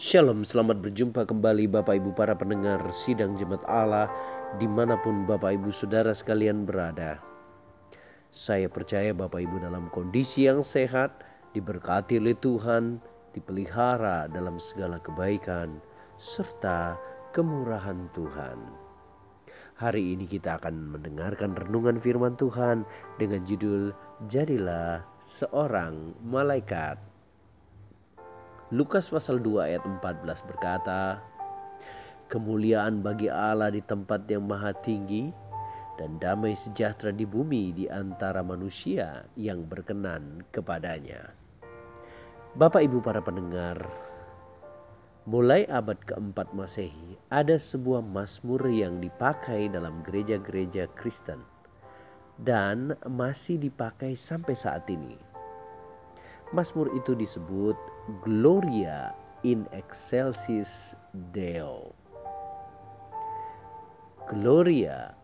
Shalom, selamat berjumpa kembali Bapak Ibu para pendengar sidang jemaat Allah di mana pun Bapak Ibu Saudara sekalian berada. Saya percaya Bapak Ibu dalam kondisi yang sehat, diberkati oleh Tuhan, dipelihara dalam segala kebaikan, serta kemurahan Tuhan. Hari ini kita akan mendengarkan renungan firman Tuhan dengan judul Jadilah Seorang Malaikat. Lukas pasal 2 ayat 14 berkata, Kemuliaan bagi Allah di tempat yang maha tinggi dan damai sejahtera di bumi di antara manusia yang berkenan kepadanya. Bapak Ibu para pendengar, mulai abad keempat Masehi ada sebuah mazmur yang dipakai dalam gereja-gereja Kristen dan masih dipakai sampai saat ini. Mazmur itu disebut Gloria in excelsis Deo. Gloria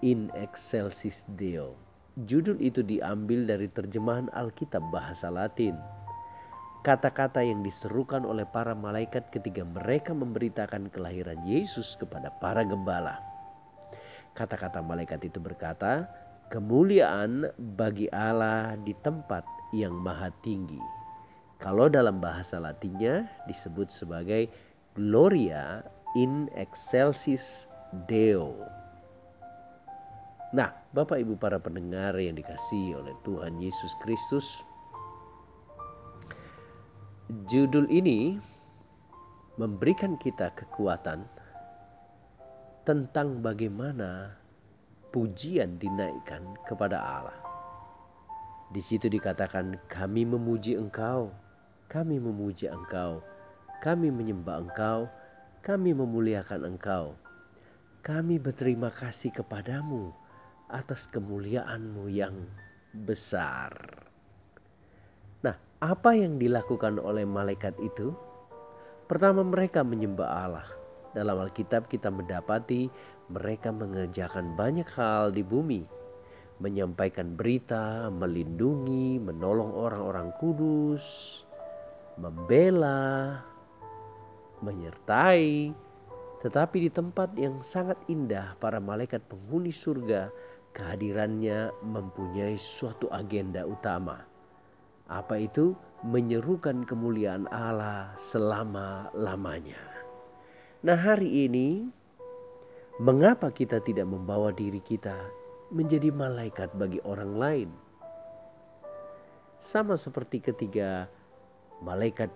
in excelsis Deo. Judul itu diambil dari terjemahan Alkitab bahasa Latin. Kata-kata yang diserukan oleh para malaikat ketika mereka memberitakan kelahiran Yesus kepada para gembala. Kata-kata malaikat itu berkata, "Kemuliaan bagi Allah di tempat yang maha tinggi." Kalau dalam bahasa Latinnya disebut sebagai Gloria in excelsis Deo. Nah, Bapak Ibu para pendengar yang dikasihi oleh Tuhan Yesus Kristus, judul ini memberikan kita kekuatan tentang bagaimana pujian dinaikkan kepada Allah. Di situ dikatakan, "Kami memuji Engkau, kami memuji Engkau, kami menyembah Engkau, kami memuliakan Engkau. Kami berterima kasih kepadamu atas kemuliaanmu yang besar. Nah, apa yang dilakukan oleh malaikat itu? Pertama mereka menyembah Allah. Dalam Alkitab kita mendapati mereka mengerjakan banyak hal di bumi. Menyampaikan berita, melindungi, menolong orang-orang kudus, membela, menyertai, tetapi di tempat yang sangat indah para malaikat penghuni surga kehadirannya mempunyai suatu agenda utama. Apa itu? Menyerukan kemuliaan Allah selama-lamanya. Nah hari ini mengapa kita tidak membawa diri kita menjadi malaikat bagi orang lain? Sama seperti ketika malaikat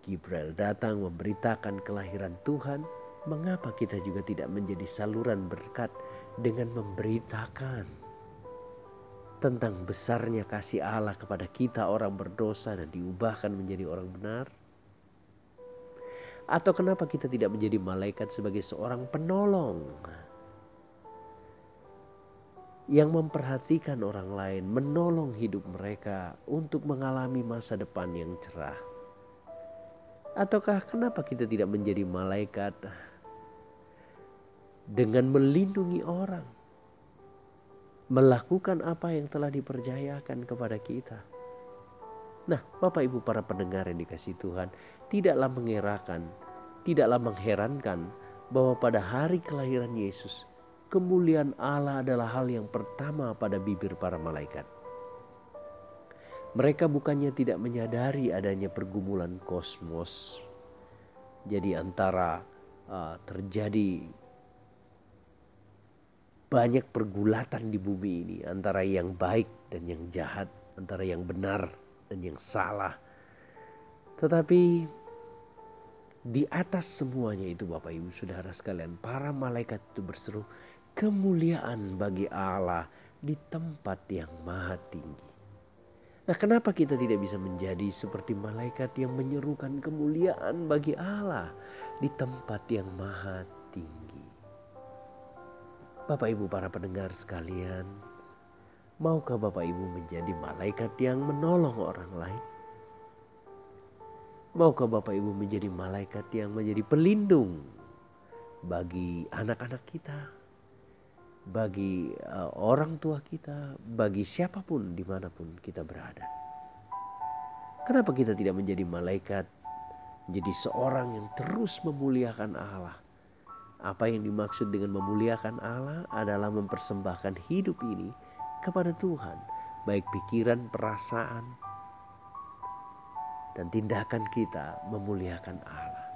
Gibril datang memberitakan kelahiran Tuhan, mengapa kita juga tidak menjadi saluran berkat dengan memberitakan tentang besarnya kasih Allah kepada kita orang berdosa dan diubahkan menjadi orang benar? Atau kenapa kita tidak menjadi malaikat sebagai seorang penolong yang memperhatikan orang lain, menolong hidup mereka untuk mengalami masa depan yang cerah. Ataukah kenapa kita tidak menjadi malaikat dengan melindungi orang, melakukan apa yang telah dipercayakan kepada kita? Nah, Bapak Ibu para pendengar yang dikasih Tuhan, tidaklah mengerakan, tidaklah mengherankan bahwa pada hari kelahiran Yesus kemuliaan Allah adalah hal yang pertama pada bibir para malaikat. Mereka bukannya tidak menyadari adanya pergumulan kosmos. Jadi antara uh, terjadi banyak pergulatan di bumi ini antara yang baik dan yang jahat, antara yang benar dan yang salah. Tetapi di atas semuanya itu Bapak Ibu Saudara sekalian, para malaikat itu berseru, kemuliaan bagi Allah di tempat yang maha tinggi. Nah, kenapa kita tidak bisa menjadi seperti malaikat yang menyerukan kemuliaan bagi Allah di tempat yang maha tinggi? Bapak Ibu para pendengar sekalian, maukah Bapak Ibu menjadi malaikat yang menolong orang lain? Maukah Bapak Ibu menjadi malaikat yang menjadi pelindung bagi anak-anak kita? Bagi uh, orang tua kita, bagi siapa pun di mana pun kita berada. Kenapa kita tidak menjadi malaikat menjadi seorang yang terus memuliakan Allah. Apa yang dimaksud dengan memuliakan Allah adalah mempersembahkan hidup ini kepada Tuhan, baik pikiran, perasaan, dan tindakan kita memuliakan Allah.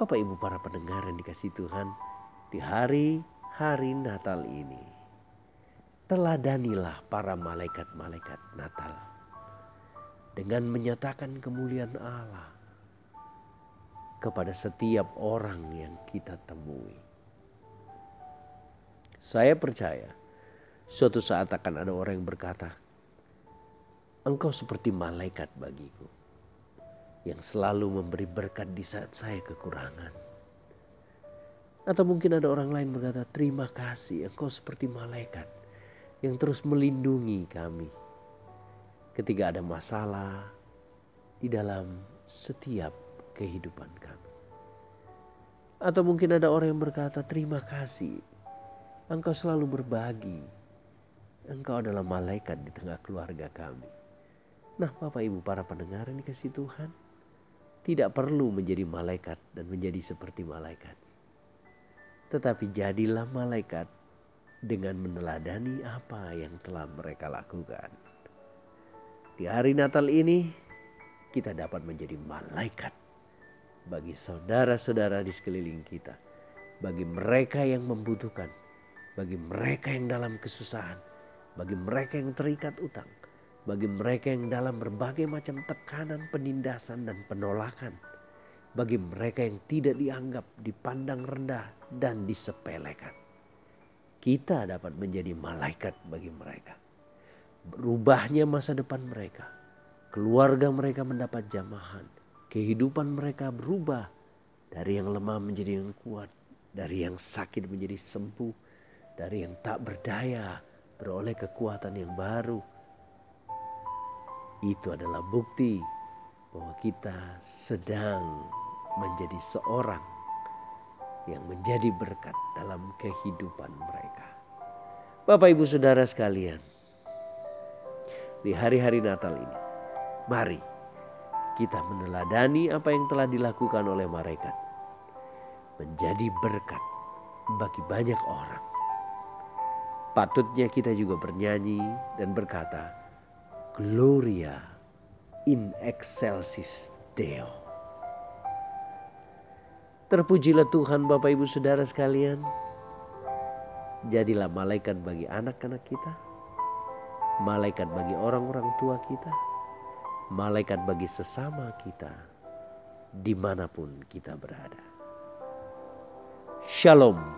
Bapak Ibu para pendengar yang dikasih Tuhan, di hari-hari Natal ini, teladanilah para malaikat-malaikat Natal dengan menyatakan kemuliaan Allah kepada setiap orang yang kita temui. Saya percaya suatu saat akan ada orang yang berkata, "Engkau seperti malaikat bagiku yang selalu memberi berkat di saat saya kekurangan." Atau mungkin ada orang lain berkata, "Terima kasih, engkau seperti malaikat yang terus melindungi kami ketika ada masalah di dalam setiap kehidupan kami. Atau mungkin ada orang yang berkata, "Terima kasih, engkau selalu berbagi. Engkau adalah malaikat di tengah keluarga kami." Nah, Bapak Ibu, para pendengar yang dikasih Tuhan, tidak perlu menjadi malaikat dan menjadi seperti malaikat, tetapi jadilah malaikat dengan meneladani apa yang telah mereka lakukan. Di hari Natal ini, kita dapat menjadi malaikat bagi saudara-saudara di sekeliling kita, bagi mereka yang membutuhkan, bagi mereka yang dalam kesusahan, bagi mereka yang terikat utang, bagi mereka yang dalam berbagai macam tekanan, penindasan, dan penolakan, bagi mereka yang tidak dianggap, dipandang rendah, dan disepelekan. Kita dapat menjadi malaikat bagi mereka. Berubahnya masa depan mereka, keluarga mereka mendapat jamahan, kehidupan mereka berubah dari yang lemah menjadi yang kuat, dari yang sakit menjadi sembuh, dari yang tak berdaya beroleh kekuatan yang baru. Itu adalah bukti bahwa kita sedang menjadi seorang yang menjadi berkat dalam kehidupan mereka. Bapak, ibu, saudara sekalian, di hari-hari Natal ini, mari kita meneladani apa yang telah dilakukan oleh malaikat. Menjadi berkat bagi banyak orang. Patutnya kita juga bernyanyi dan berkata, Gloria in excelsis Deo. Terpujilah Tuhan Bapak Ibu Saudara sekalian. Jadilah malaikat bagi anak-anak kita. Malaikat bagi orang-orang tua kita malaikat bagi sesama kita di mana pun kita berada. Shalom.